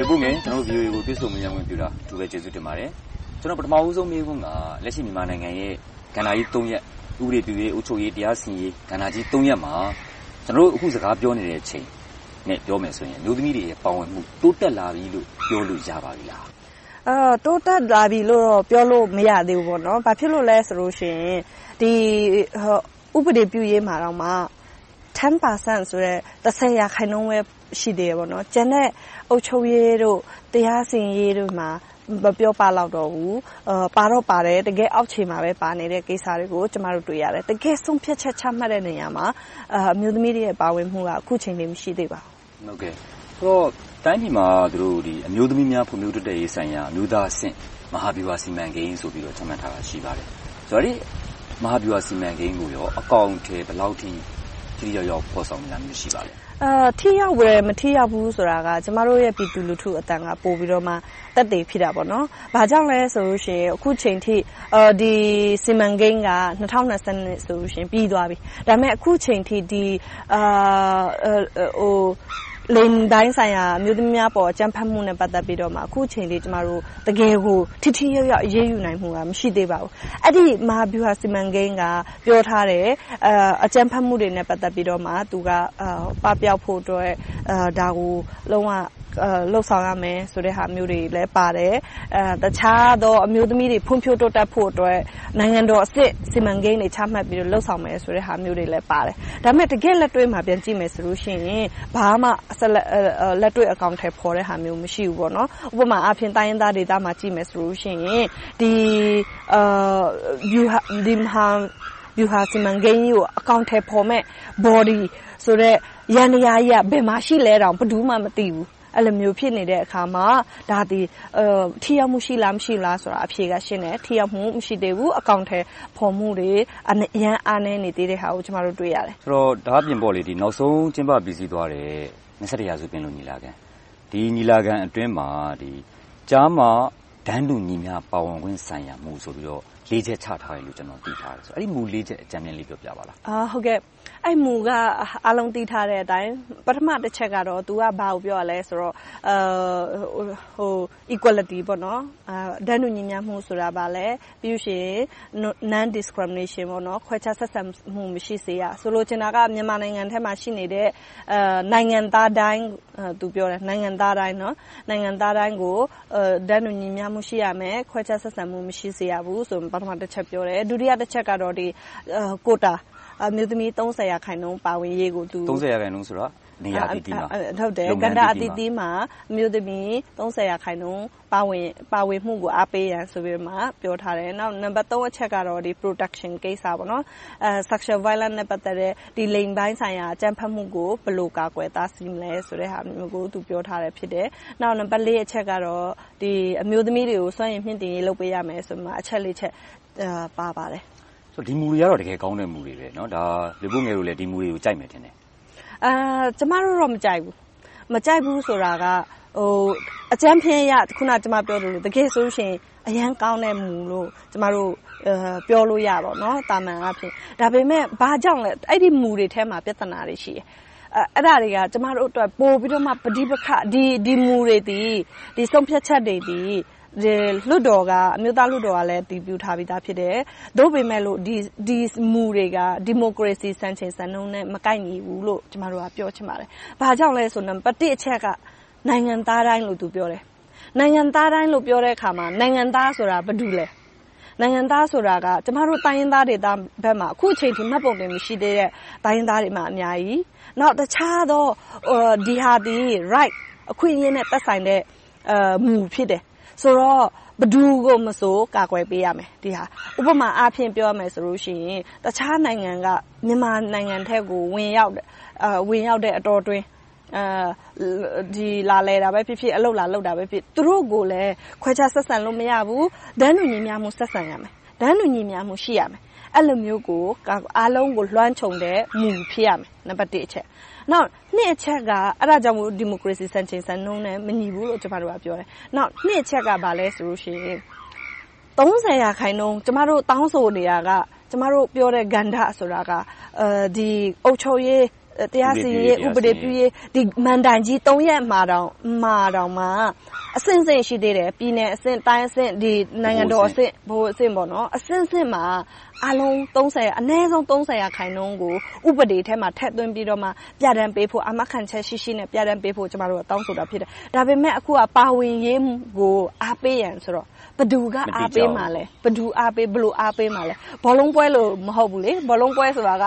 ဒီပုငယ်ကျွန်တော်တို့ VOA ကို တွေ့ဆုံမေးမြန်းခွင့်ပြုတာ အထူးပဲ ကျေးဇူးတင်ပါတယ်။ကျွန်တော် ပထမဦးဆုံး မေးခွန်းက လက်ရှိ မြန်မာနိုင်ငံရဲ့ ကဏ္ဍကြီး၃ရပ် ဥပဒေပြုရေး အုပ်ချုပ်ရေး တရားစီရင်ရေး ကဏ္ဍကြီး၃ရပ်မှာ ကျွန်တော်တို့ အခု စကားပြောနေတဲ့အချိန်နဲ့ ပြောမယ်ဆိုရင် အမျိုးသမီးတွေရဲ့ ပါဝင်မှု တိုးတက်လာပြီလို့ ပြောလို့ရပါပြီလား။အာတိုးတက်လာပြီလို့တော့ ပြောလို့မရသေးဘူးပေါ့နော်။ဘာဖြစ်လို့လဲဆိုလို့ရှိရင်ဒီဥပဒေပြုရေးမှာတော့မှ 10%ဆိုတဲ့30ရာခိုင်နှုန်းပဲရှိသေးတယ်ပေါ့နော်။ကျန်တဲ့အုပ်ချုပ်ရေးတို့တရားစီရင်ရေးတို့မှာမပြောပလောက်တော့ဘူး။ပါတော့ပါတယ်။တကယ့်အောက်ခြေမှာပဲပါနေတဲ့ကိစ္စတွေကိုကျမတို့တွေ့ရတယ်။တကယ့်ဆုံးဖြတ်ချက်ချမှတ်တဲ့နေရာမှာအမျိုးသမီးတွေရဲ့ပါဝင်မှုကအခုအချိန်အထိမရှိသေးပါဘူး။ဆိုတော့တိုင်းပြည်မှာအမျိုးသမီးများဖွံ့ဖြိုးတိုးတက်ရေးဆိုင်ရာအမျိုးသားအဆင့်မဟာဗျူဟာစီမံကိန်းဆိုပြီးချမှတ်ထားတာရှိပါတယ်။အဲဒီမဟာဗျူဟာစီမံကိန်းကိုအကောင်အထည်ဘယ်လောက်အထိ ထိထိရောက်ရောက် ဖော်ဆောင်နေတာမျိုး ရှိပါလဲ။ထိရောက်တယ်၊မထိရောက်ဘူးဆိုတာက ကျမတို့ရဲ့ ပြည်သူလူထုအသံက ပိုပြီးတော့ သက်သေဖြစ်တာပေါ့။ဘာကြောင့်လဲဆိုရင် အခုအချိန်အထိ ဒီစီမံကိန်းက ၂၀၂၂ ဆိုရင် ပြီးသွားပြီ။ဒါပေမဲ့ အခုအချိန်အထိ လိင်ပိုင်းဆိုင်ရာ အမျိုးသမီးများအပေါ် အကြမ်းဖက်မှုနဲ့ ပတ်သက်ပြီးအခုအချိန်အထိတကယ်ကို ထိထိရောက်ရောက် အရေးယူနိုင်မှုမရှိသေးပါဘူး။အဲဒီ မဟာဗျူဟာစီမံကိန်းက ပြောထားတယ် အကြမ်းဖက်မှုတွေနဲ့ ပတ်သက်ပြီးသူက ပပျောက်ဖို့အတွက် ဒါကို လုံးဝလုပ်ဆောင်ရမယ်ဆိုတဲ့ဟာမျိုးတွေလည်းပါတယ်။တခြားသောအမျိုးသမီးတွေဖွံ့ဖြိုးတိုးတက်ဖို့အတွက်နိုင်ငံတော်အဆင့်စီမံကိန်းတွေချမှတ်ပြီးလုပ်ဆောင်မယ်ဆိုတဲ့ဟာမျိုးတွေလည်းပါတယ်။ဒါပေမဲ့တကယ့်လက်တွေ့မှာပြန်ကြည့်မယ်ဆိုရင်ဘာမှလက်တွေ့အကောင်အထည်ဖော်တဲ့ဟာမျိုးမရှိဘူး။ဥပမာအားဖြင့်တိုင်းရင်းသားဒေသမှာကြည့်မယ်ဆိုရင်ဒီမဟာဗျူဟာစီမံကိန်းကြီးကိုအကောင်အထည်ဖော်မယ့် Body ဆိုတဲ့ယန္တရားကြီးကဘယ်မှာရှိလဲတောင်ဘယ်သူမှမသိဘူး အဲဒီလိုမျိုးဖြစ်နေတဲ့အခါမှာဒါသည်ထိရောက်မှုရှိလား၊မရှိဘူးလားဆိုတာအဖြေကရှင်းတယ်။ထိရောက်မှုမရှိသေးဘူး။အကောင်အထည်ဖော်မှုတွေအရမ်းအားနည်းနေသေးတာကိုကျမတို့တွေ့ရတယ်။ဆိုတော့ဒါ့အပြင်နောက်ဆုံးကျင်းပပြီးစီးသွားတဲ့ရာစုပင်လုံညီလာခံ။ဒီညီလာခံအတွင်းမှာကျားမတန်းတူညီမျှပါဝင်ခွင့်ဆိုင်ရာမူဆိုပြီးတော့လေးချက်ချထားတယ်လို့ကျနော်သိထားတယ်။အဲဒီမူလေးချက်အကြမ်းမျဉ်းလေးပြောပြပါလား။အဲဒီမူကအားလုံးသိထားတဲ့အတိုင်းပထမတစ်ချက်ကတော့သူကဘာကိုပြောတာလဲဆိုတော့ Equality တန်းတူညီမျှမှုဆိုတာဘာလဲ။ပြီးနောက် Non-discrimination ခွဲခြားဆက်ဆံမှုမရှိစေရ။ဆိုလိုချင်တာကမြန်မာနိုင်ငံထဲမှာရှိနေတဲ့နိုင်ငံသားတိုင်းသူပြောတယ်နိုင်ငံသားတိုင်းကိုတန်းတူညီမျှမှုရှိရမယ်။ခွဲခြားဆက်ဆံမှုမရှိစေရဘူးဆိုပြီးပထမတစ်ချက်ပြောတယ်။ဒုတိယတစ်ချက်ကတော့ Quota အမျိုးသမီး ရာခိုင်နှုန်း ပါဝင်ရေးကိုသူရာခိုင်နှုန်းဆိုတာ နေရာအသီးသီးမှာကဏ္ဍအသီးသီးမှာအမျိုးသမီးရာခိုင်နှုန်းပါဝင်မှုကိုအားပေးရန်ဆိုပြီးပြောထားတယ်။နောက်နံပတ်အချက်ကတော့ Protection ကိစ္စ Sexual Violence နဲ့ပတ်သက်တဲ့လိင်ပိုင်းဆိုင်ရာအကြမ်းဖက်မှုကိုဘယ်လိုကာကွယ်တားဆီးမလဲဆိုတဲ့ဟာမျိုးကိုသူပြောထားတယ်ဖြစ်တယ်။နောက်နံပတ်အချက်ကတော့အမျိုးသမီးတွေကိုစွမ်းရည်မြှင့်တင်ရေးလုပ်ပေးရမယ်ဆိုပြီးအချက်ချက်ပါပါတယ်။ဒီမူတွေကတော့တကယ်ကောင်းတဲ့မူတွေပဲ။လေဘိုငယ်တို့လည်းဒီမူတွေကိုကြိုက်မယ်ထင်တယ်။ ကျမတို့တော့မကြိုက်ဘူး။မကြိုက်ဘူးဆိုတာကအကြမ်းဖျဉ်းအရအခုနကျမပြောသလိုတကယ်ဆိုရင်အရမ်းကောင်းတဲ့မူလို့ကျမတို့ပြောလို့ရတယ်သာမန်အားဖြင့်။ဒါပေမဲ့ဘာကြောင့်လဲ။အဲဒီမူတွေထဲမှာပြဿနာတွေရှိတယ်။အဲဒါတွေကကျမတို့အတွက်ပိုပြီးတော့ပဋိပက္ခ။ဒီမူတွေသည်ဆုံးဖြတ်ချက်တွေသည် လွှတ်တော်က အမျိုးသားလွှတ်တော်ကလည်း အတည်ပြုထားပြီသား ဖြစ်တယ်။သို့ပေမဲ့ဒီမူတွေက ဒီမိုကရေစီ စံချိန်စံနှုန်းနဲ့ မကိုက်ညီဘူးလို့ ကျမတို့က ပြောချင်ပါတယ်။ဘာကြောင့်လဲဆိုရင်နံပတ်တစ်အချက်က နိုင်ငံသားတိုင်းလို့ သူပြောတယ်။နိုင်ငံသားတိုင်းလို့ ပြောတဲ့အခါမှာ နိုင်ငံသားဆိုတာ ဘယ်သူလဲ။နိုင်ငံသားဆိုတာက ကျမတို့ တိုင်းရင်းသားဒေသဘက်မှာ အခုအချိန်အထိ မှတ်ပုံတင် မရှိသေးတဲ့ တိုင်းရင်းသားတွေ အများကြီး။နောက် တခြားသော ဒီဟာသည် Right အခွင့်အရေးနဲ့ သက်ဆိုင်တဲ့ မူ ဖြစ်တယ် ဆိုတော့ ဘယ်သူကိုမဆို ကာကွယ်ပေးရမယ်။ဥပမာအားဖြင့် ပြောရမယ်ဆိုရင် တခြားနိုင်ငံက မြန်မာနိုင်ငံထဲကို ဝင်ရောက်တဲ့အတောအတွင်း လာလည်တာပဲဖြစ်ဖြစ်၊အလုပ်လာလုပ်တာပဲဖြစ်ဖြစ် သူတို့ကိုလည်း ခွဲခြားဆက်ဆံလို့ မရဘူး။တန်းတူညီမျှမှု ဆက်ဆံရမယ်။တန်းတူညီမျှမှု ရှိရမယ်။ အဲဒီလိုမျိုးကိုအားလုံးကိုလွှမ်းခြုံတဲ့မူဖြစ်ရမယ်။နံပတ်တစ်အချက်။နောက်နှစ်အချက်ကအဲဒါကြောင့်မို့ဒီမိုကရေစီစံချိန်စံနှုန်းနဲ့မညီဘူးလို့ကျမတို့ကပြောတယ်။နောက်နှစ်အချက်ကဘာလဲဆိုရင်ရာခိုင်နှုန်းကျမတို့တောင်းဆိုနေတာကကျမတို့ပြောတဲ့ကဏ္ဍဆိုတာကအုပ်ချုပ်ရေး တရားစီရင်ရေး ဥပဒေပြုရေး ဒီမန်တိုင်ကြီး၃ရက်မှာတောင်မှာတောင်မှ အဆင့်ဆင့် ရှိသေးတယ် ပြည်နယ်အဆင့် တိုင်းအဆင့်ဒီနိုင်ငံတော်အဆင့်ဘိုးအဆင့်ပေါ့နော်အဆင့်ဆင့်မှာအလုံး30အနည်းဆုံး30ရာခိုင်နှုန်းကို ဥပဒေထဲမှာ ထည့်သွင်းပြီးတော့မှ ပြဋ္ဌာန်းပေးဖို့အမခံချက်ရှိရှိနဲ့ ပြဋ္ဌာန်းပေးဖို့ ကျမတို့က တောင်းဆိုတာ ဖြစ်တယ် ဒါပေမဲ့ အခုက ပါဝင်ရေးကို အားပေးရန်ဆိုတော့ ဘသူကအားပေးမှာလဲဘသူအားပေးဘလို့အားပေးမှာလဲဘောလုံးပွဲလို့မဟုတ်ဘူးလေဘောလုံးပွဲဆိုတာက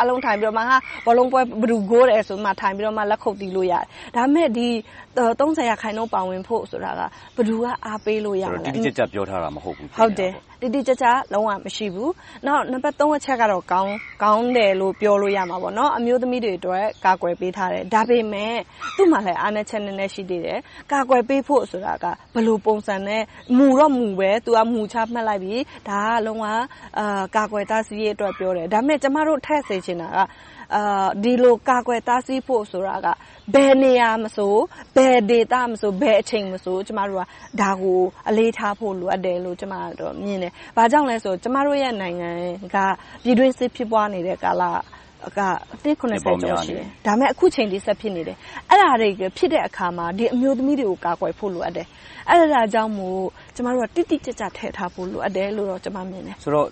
အလုံးထိုင်ပြီးတော့မှဟာဘောလုံးပွဲဘသူဂိုးတယ်ဆိုမှထိုင်ပြီးတော့မှလက်ခုပ်တီးလို့ရတယ်ဒါပေမဲ့ဒီ30ရာခိုင်နှုန်းပါဝင်ဖို့ဆိုတာကဘသူကအားပေးလို့ရမလဲတိတိကျကျပြောထားတာမဟုတ်ဘူးဟုတ်တယ်တိတိကျကျ လုံးဝမရှိဘူး နောက် နံပါတ်3အချက်ကတော့ကောင်းကောင်းတယ်လို့ ပြောလို့ရမှာပေါ့နော်အမျိုးသမီးတွေအတွက် ကာကွယ်ပေးထားတယ် ဒါပေမဲ့ သူ့မှာလည်းအားနည်းချက် နည်းနည်းရှိသေးတယ် ကာကွယ်ပေးဖို့ဆိုတာက ဘယ်လိုပုံစံနဲ့ မူတော့မူပဲသူကမူချမှတ်လိုက်ပြီ ဒါက လုံးဝအာကာကွယ်တားဆီးရေးအတွက် ပြောတယ် ဒါပေမဲ့ ကျမတို့ ထည့်စေချင်တာက အာဒီလိုကာကွယ်တားဆီးဖို့ဆိုတာကဘယ်နေရာမဆိုဘယ်ဒေသမဆိုဘယ်အချိန်မဆိုကျမတို့ကဒါကိုအလေးထားဖို့လိုအပ်တယ်လို့ကျမတို့မြင်တယ်။ဘာကြောင့်လဲဆိုကျမတို့ရဲ့နိုင်ငံကပြည်တွင်းစစ်ဖြစ်ပွားနေတဲ့ကာလကအသစ်90ကျော်ရှိတယ်။ဒါပေမဲ့အခုချိန်ဒီဆက်ဖြစ်နေတယ်။အဲ့ဒါတွေဖြစ်တဲ့အခါမှာဒီအမျိုးသမီးတွေကိုကာကွယ်ဖို့လိုအပ်တယ်။အဲ့ဒါကြောင့်မို့ကျမတို့ကတိတိကျကျထည့်ထားဖို့လိုအပ်တယ်လို့တော့ကျမမြင်တယ်။ဆိုတော့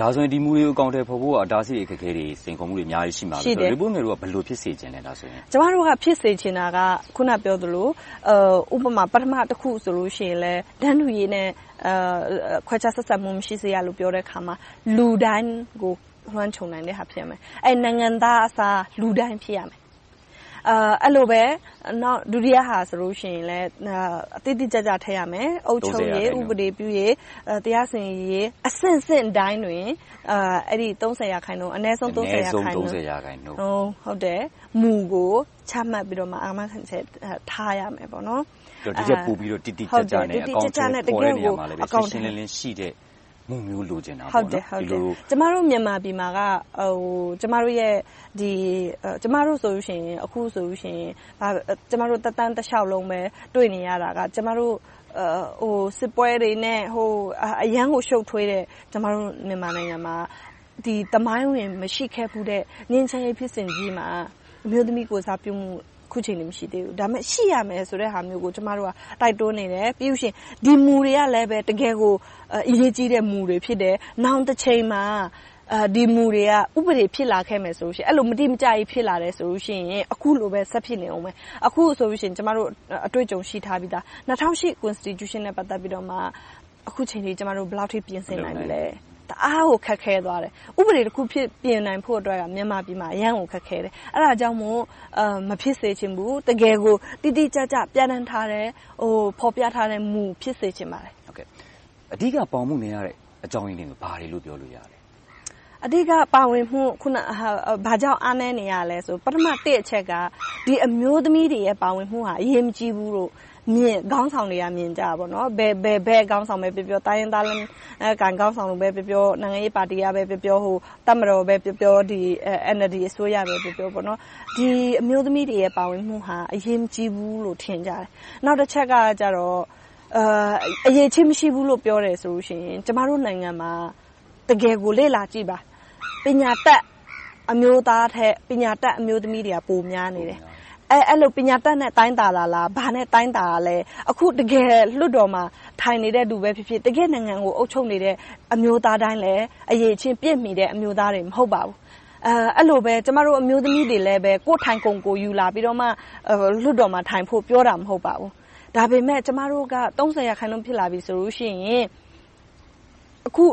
ဒါဆိုရင် ဒီမူတွေကို အကောင်အထည်ဖော်ဖို့ကအတားအဆီးတွေအခက်အခဲတွေ စိန်ခေါ်မှုတွေ အများကြီး ရှိမှာပဲဆိုတော့ရီပို့ငယ်တို့က ဘယ်လို ဖြစ်စေချင်လဲဒါဆိုရင်ကျမတို့က ဖြစ်စေချင်တာကခုနပြောသလို ဥပမာ ပထမတခုဆိုလို့ရှိရင်လဲ တန်းတူရေးနဲ့ ခွဲခြားဆက်ဆံမှု မရှိစေရလို့ ပြောတဲ့အခါမှာ လူတိုင်းကို လွှမ်းခြုံနိုင်တဲ့ဟာ ဖြစ်ရမယ်။နိုင်ငံသားအစား လူတိုင်း ဖြစ်ရမယ် အဲဒီလိုပဲနောက်ဒုတိယဟာဆိုလို့ရှိရင်လည်းအတိအကျကျထည့်ရမယ်။အုပ်ချုပ်ရေး၊ဥပဒေပြုရေး၊တရားစီရင်ရေးအဆင့်ဆင့်တိုင်းတွင်အဲဒီရာခိုင်နှုန်းအနည်းဆုံးရာခိုင်နှုန်းမူကိုချမှတ်ပြီးတော့အာမခံချက်ထားရမယ်။ဒီထက်ပိုပြီးတော့တိတိကျကျနဲ့အကောင်အထည်ဖော်တဲ့နေရာမှာလည်းရှင်းရှင်းလင်းလင်းရှိတဲ့ မူမျိုးလိုချင်တာပေါ့နော်ဒီလိုကျမတို့မြန်မာပြည်မှာကဟိုကျမတို့ရဲ့ဒီကျမတို့ဆိုလို့ရှိရင်အခုဆိုလို့ရှိရင်ကျမတို့တတန်းတစ်လျှောက်လုံးပဲတွေ့နေရတာကကျမတို့ဟိုစစ်ပွဲတွေနဲ့ဟိုအရန်ကိုရှုပ်ထွေးတဲ့ကျမတို့မြန်မာနိုင်ငံမှာဒီတမိုင်းဝင်မရှိခဲ့ဘူးတဲ့ငင်းချင်ရေးဖြစ်စဉ်ကြီးမှာအမျိုးသမီးကိုစားပြုမှု ခုချိန်နေမရှိသေးဘူးဒါပေမဲ့ရှိရမယ်ဆိုတဲ့ဟာမျိုးကိုကျမတို့ကတိုက်တွန်းနေတယ်ပြီးလို့ရှိရင်ဒီမူတွေကလည်းပဲတကယ်ကိုအရေးကြီးတဲ့မူတွေဖြစ်တယ်နောင်တစ်ချိန်မှာဒီမူတွေကဥပဒေဖြစ်လာခဲ့မယ်ဆိုလို့ရှိရင်အဲ့လိုမတိမကြကြီးဖြစ်လာတယ်ဆိုလို့ရှိရင်အခုလိုပဲဆက်ဖြစ်နေအောင်ပဲအခုဆိုလို့ရှိရင်ကျမတို့အတွေ့အကြုံရှိထားပြီးသား2008 constitution နဲ့ပတ်သက်ပြီးတော့မှအခုချိန်ကြီးကျမတို့ဘယ်လောက်ထိပြင်ဆင်နိုင်လဲ တအားကိုခက်ခဲသွားတယ်ဥပဒေတစ်ခုဖြစ်ပြင်နိုင်ဖို့အတွက်ကမြန်မာပြည်မှာအရန်ကိုခက်ခဲတယ်အဲ့ဒါကြောင့်မို့အာမဖြစ်စေချင်ဘူးတကယ်ကိုတိတိကျကျပြဋ္ဌာန်းထားတဲ့ဟိုဖော်ပြထားတဲ့မူဖြစ်စေချင်ပါတယ်ဟုတ်ကဲ့အဓိကပေါင်မှုနေရတဲ့အကြောင်းရင်းတွေဘာတွေလို့ပြောလို့ရလဲအဓိကပါဝင်မှုခုနဘာကြောင့်အားနည်းနေရလဲဆိုပထမတစ်အချက်ကဒီအမျိုးသမီးတွေရဲ့ပါဝင်မှုဟာအရေးမကြီးဘူးလို့ မြင်ခေါင်းဆောင်တွေက မြင်ကြပါတော့ဘယ်ဘယ်ဘယ်ခေါင်းဆောင်ပဲပြောပြော တိုင်းရင်းသားလည်းအဲကန်ခေါင်းဆောင်လို့ပဲပြောပြော နိုင်ငံရေးပါတီကပဲပြောပြောဟိုတမတော်ပဲပြောပြောဒီ NLD အစိုးရပဲပြောပြောပေါ့နော်ဒီအမျိုးသမီးတွေရဲ့ ပါဝင်မှုဟာ အရေးမကြီးဘူးလို့ ထင်ကြတယ် နောက်တစ်ချက်ကကြတော့အာအရေးချင်း မရှိဘူးလို့ ပြောတယ်ဆိုလို့ရှိရင် ကျမတို့နိုင်ငံမှာ တကယ်ကို လေ့လာကြည့်ပါ ပညာတတ်အမျိုးသားထက် ပညာတတ်အမျိုးသမီးတွေက ပိုများနေတယ် အဲအဲ့လို ပညာတတ်နဲ့ တိုင်းတာလာလား ဘာနဲ့ တိုင်းတာလဲ အခု တကယ်လွတ်တော်မှာ ထိုင်နေတဲ့လူပဲဖြစ်ဖြစ် တကယ်နိုင်ငံကို အုပ်ချုပ်နေတဲ့ အမျိုးသားတိုင်းလည်း အရေးချင်းပြည့်မီတဲ့ အမျိုးသားတွေ မဟုတ်ပါဘူး အဲအဲ့လိုပဲ ကျမတို့ အမျိုးသမီးတွေလည်းပဲကိုယ်ထိုင်ကုန်ကိုယူလာပြီးတော့မှ လွတ်တော်မှာထိုင်ဖို့ ပြောတာ မဟုတ်ပါဘူး ဒါပေမဲ့ ကျမတို့က30ရာခိုင်နှုန်း ဖြစ်လာပြီဆိုလို့ရှိရင် အခု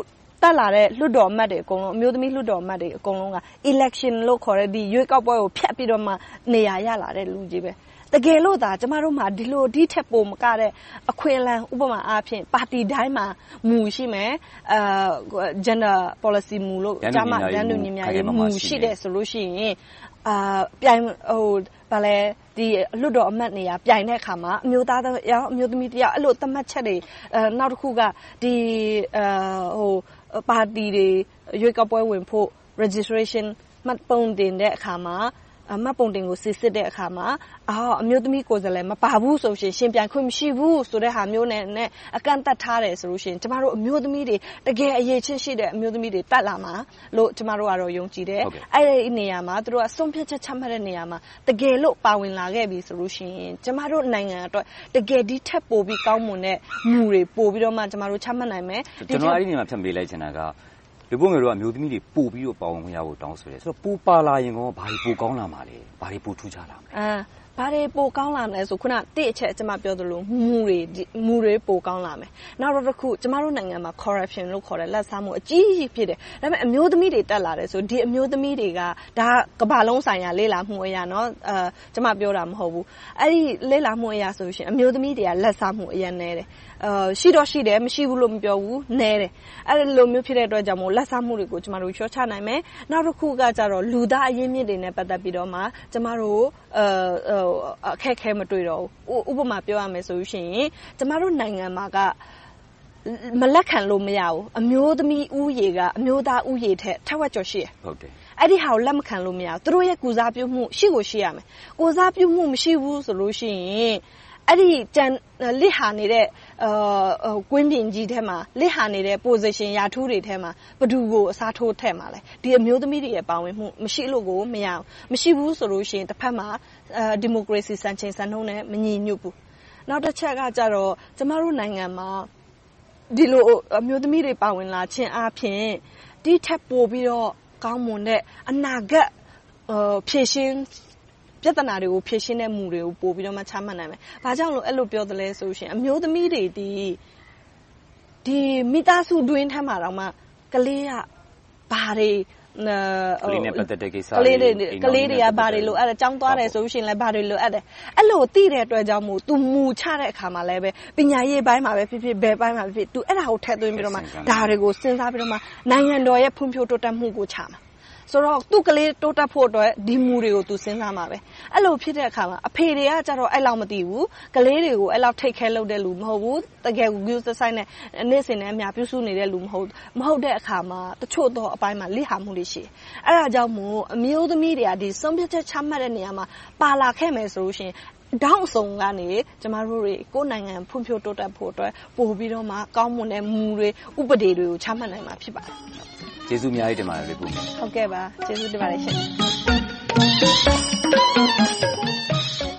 တက်လာတဲ့ လွှတ်တော်အမတ်တွေအကုန်လုံး အမျိုးသမီးလွှတ်တော်အမတ်တွေ အကုန်လုံးက election လို့ခေါ်တဲ့ဒီရွေးကောက်ပွဲကိုဖျက်ပြီးတော့မှ နေရာရလာတဲ့လူကြီးပဲ တကယ်လို့သာ ကျမတို့မှာ ဒီလို ဒီထက်ပိုမကတဲ့ အခွင့်အလမ်း ဥပမာအားဖြင့် ပါတီတိုင်းမှာ မူ ရှိမယ်အဲ gender policy မူလို့ကျမတန်းတူညီများရေးမူ ရှိတယ်ဆိုလို့ရှိရင်အာပြိုင်ဟိုဗာလဲဒီလွတ်တော်အမတ်နေရပြိုင်တဲ့အခါမှာ အမျိုးသားရောအမျိုးသမီးတယောက် အဲ့လို သတ်မှတ်ချက်တွေအဲနောက်တစ်ခုကဒီအဲဟို ပါတီတွေ ရွေးကောက်ပွဲဝင်ဖို့ registration မှတ်ပုံတင်တဲ့အခါမှာ မှတ်ပုံတင်ကိုစီစစ်တဲ့အခါမှာ အမျိုးသမီးကိုယ်စားလှယ် မပါဘူးဆိုရင် ယှဉ်ပြိုင်ခွင့် မရှိဘူးဆိုတဲ့ဟာမျိုးနဲ့ အကန့်အသတ်ထားတယ်ဆိုရင် ကျမတို့ အမျိုးသမီးတွေ တကယ်အရည်အချင်းရှိတဲ့ အမျိုးသမီးတွေ တက်လာမှာလို့ ကျမတို့ယုံကြည်တယ်။အဲဒီနေရာမှာ သူတို့က ဆုံးဖြတ်ချက် ချမှတ်တဲ့နေရာမှာ တကယ်လို့ ပါဝင်လာခဲ့ပြီဆိုရင် ကျမတို့နိုင်ငံအတွက် တကယ်ဒီထက်ပိုပြီးကောင်းမွန်တဲ့ မူတွေ ပိုပြီးတော့မှချမှတ်နိုင်မယ်။ကျနော် အဲဒီနေရာမှာ ဖြတ်မေးလိုက်ချင်တာက လူပုဂ္ဂိုလ်တို့ကအမျိုးသမီးတွေ ပိုပြီးတော့ ပါဝင်ခွင့်ရဖို့ တောင်းဆိုတယ်။ဆိုတော့ ပိုပါလာရင်ကောဘာတွေပိုကောင်းလာမှာလဲ။ဘာတွေပိုထူးခြားလာမလဲ။ ဘာတွေပိုကောင်းလာမလဲဆိုခုနတစ်အချက်ကျမပြောသလိုမူတွေမူတွေပိုကောင်းလာမယ်နောက်တစ်ခုကျမတို့နိုင်ငံမှာ corruption လို့ခေါ်တဲ့လက်စားမှုအကြီးကြီးဖြစ်တယ်ဒါပေမဲ့အမျိုးသမီးတွေတက်လာတယ်ဆိုဒီအမျိုးသမီးတွေကဒါကဘာလုံးဆိုင်ရာလေ့လာမှုအရာเนาะအဲကျမပြောတာမဟုတ်ဘူးအဲ့ဒီလေ့လာမှုအရာဆိုရှင်အမျိုးသမီးတွေကလက်စားမှုအရင်နေတယ်အာရှိတော့ရှိတယ်မရှိဘူးလို့မပြောဘူးနဲတယ်အဲ့လိုမျိုးဖြစ်တဲ့အတွက်ကြောင့်မို့လက်စားမှုတွေကိုကျမတို့လျှော့ချနိုင်မယ်နောက်တစ်ခုကကြတော့လူသားအရင်းမြစ်တွေနဲ့ပတ်သက်ပြီးတော့မှကျမတို့အဲ အခက်အခဲမတွေ့တော့ဘူးဥပမာပြောရမယ်ဆိုရင် ကျမတို့နိုင်ငံမှာက မလက်ခံလို့မရဘူးအမျိုးသမီးဥယေက အမျိုးသားဥယေထက်ထက်ဝက်ကျော်ရှိတယ်ဟုတ်တယ်အဲ့ဒီဟာကိုလက်မခံလို့မရဘူးသူတို့ရဲ့ကုစားပြုမှုရှိကိုရှိရမယ်ကုစားပြုမှုမရှိဘူးဆိုလို့ရှိရင် အဲ့ဒီကြံလစ်ဟာနေတဲ့အာကွင်းပြင်ကြီးထဲမှာ လစ်ဟာနေတဲ့ position ရာထူးတွေထဲမှာဘသူကို အစားထိုးထည့်မှာလဲ ဒီအမျိုးသမီးတွေရဲ့ ပါဝင်မှု မရှိလို့ကို မရအောင်မရှိဘူးဆိုလို့ရှိရင်တစ်ဖက်မှာ ဒီမိုကရေစီ စံချိန်စံနှုန်းနဲ့ မညီညွတ်ဘူး နောက်တစ်ချက်ကကြတော့ ကျမတို့နိုင်ငံမှာ ဒီလိုအမျိုးသမီးတွေ ပါဝင်လာခြင်းအပြင်ဒီထက်ပိုပြီးတော့ ကောင်းမွန်တဲ့ အနာဂတ်ဖြည့်ရှင်း ပြဿနာတွေကိုဖြေရှင်းတဲ့မူတွေကိုပိုပြီးတော့မှချမှတ်နိုင်မယ်။ဘာကြောင့်လို့အဲ့လိုပြောသလဲဆိုရှင်အမျိုးသမီးတွေဒီဒီမိသားစုတွင်းထဲမှာတော့မှကလေးကဘာတွေကလေးနဲ့ပတ်သက်တဲ့ကိစ္စကလေးတွေကလေးတွေကဘာတွေလိုအပ်တယ်ចောင်းသွားတယ်ဆိုရှင်လည်းဘာတွေလိုအပ်တယ်အဲ့လိုသိတဲ့အတွက်ကြောင့်မို့ तू မူချတဲ့အခါမှာလည်းပဲပညာရေးပိုင်းမှာပဲဖြစ်ဖြစ်ဘယ်ပိုင်းမှာဖြစ်ဖြစ် तू အဲ့ဒါကိုထည့်သွင်းပြီးတော့မှဒါတွေကိုစဉ်းစားပြီးတော့မှနိုင်ငံတော်ရဲ့ဖွံ့ဖြိုးတိုးတက်မှုကိုချမှာ ဆိုတော့ သူ့ကလေးတိုးတက်ဖို့အတွက် ဒီမူတွေကို သူစဉ်းစားမှာပဲအဲ့လိုဖြစ်တဲ့အခါမှာ အဖေတွေကကြတော့ အဲ့လောက်မသိဘူး ကလေးတွေကို အဲ့လောက်ထိတ်ခဲလုပ်တဲ့လူ မဟုတ်ဘူး တကယ်ကို view ဆိုင်နဲ့ နေ့စဉ်နဲ့အများပြုစုနေတဲ့လူ မဟုတ်မဟုတ်တဲ့အခါမှာ တချို့တော့အပိုင်းမှာလိဟာမှုတွေ ရှိတယ် အဲ့ဒါကြောင့်မို့ အမျိုးသမီးတွေကဒီဆုံးဖြတ်ချက် ချမှတ်တဲ့နေရာမှာ ပါလာခဲ့မယ်ဆိုလို့ရှိရင်ဒေါင်းဆောင်ကနေ ကျမတို့တွေ ကိုယ်နိုင်ငံ ဖွံ့ဖြိုးတိုးတက်ဖို့အတွက် ပို့ပြီးတော့မှ ကောင်းမွန်တဲ့ မူတွေ ဥပဒေတွေကို ချမှတ်နိုင်မှာ ဖြစ်ပါတယ် ကျေးဇူးအများကြီးတင်ပါတယ် လေပုံဟုတ်ကဲ့ပါ ကျေးဇူးတင်ပါတယ်ရှင်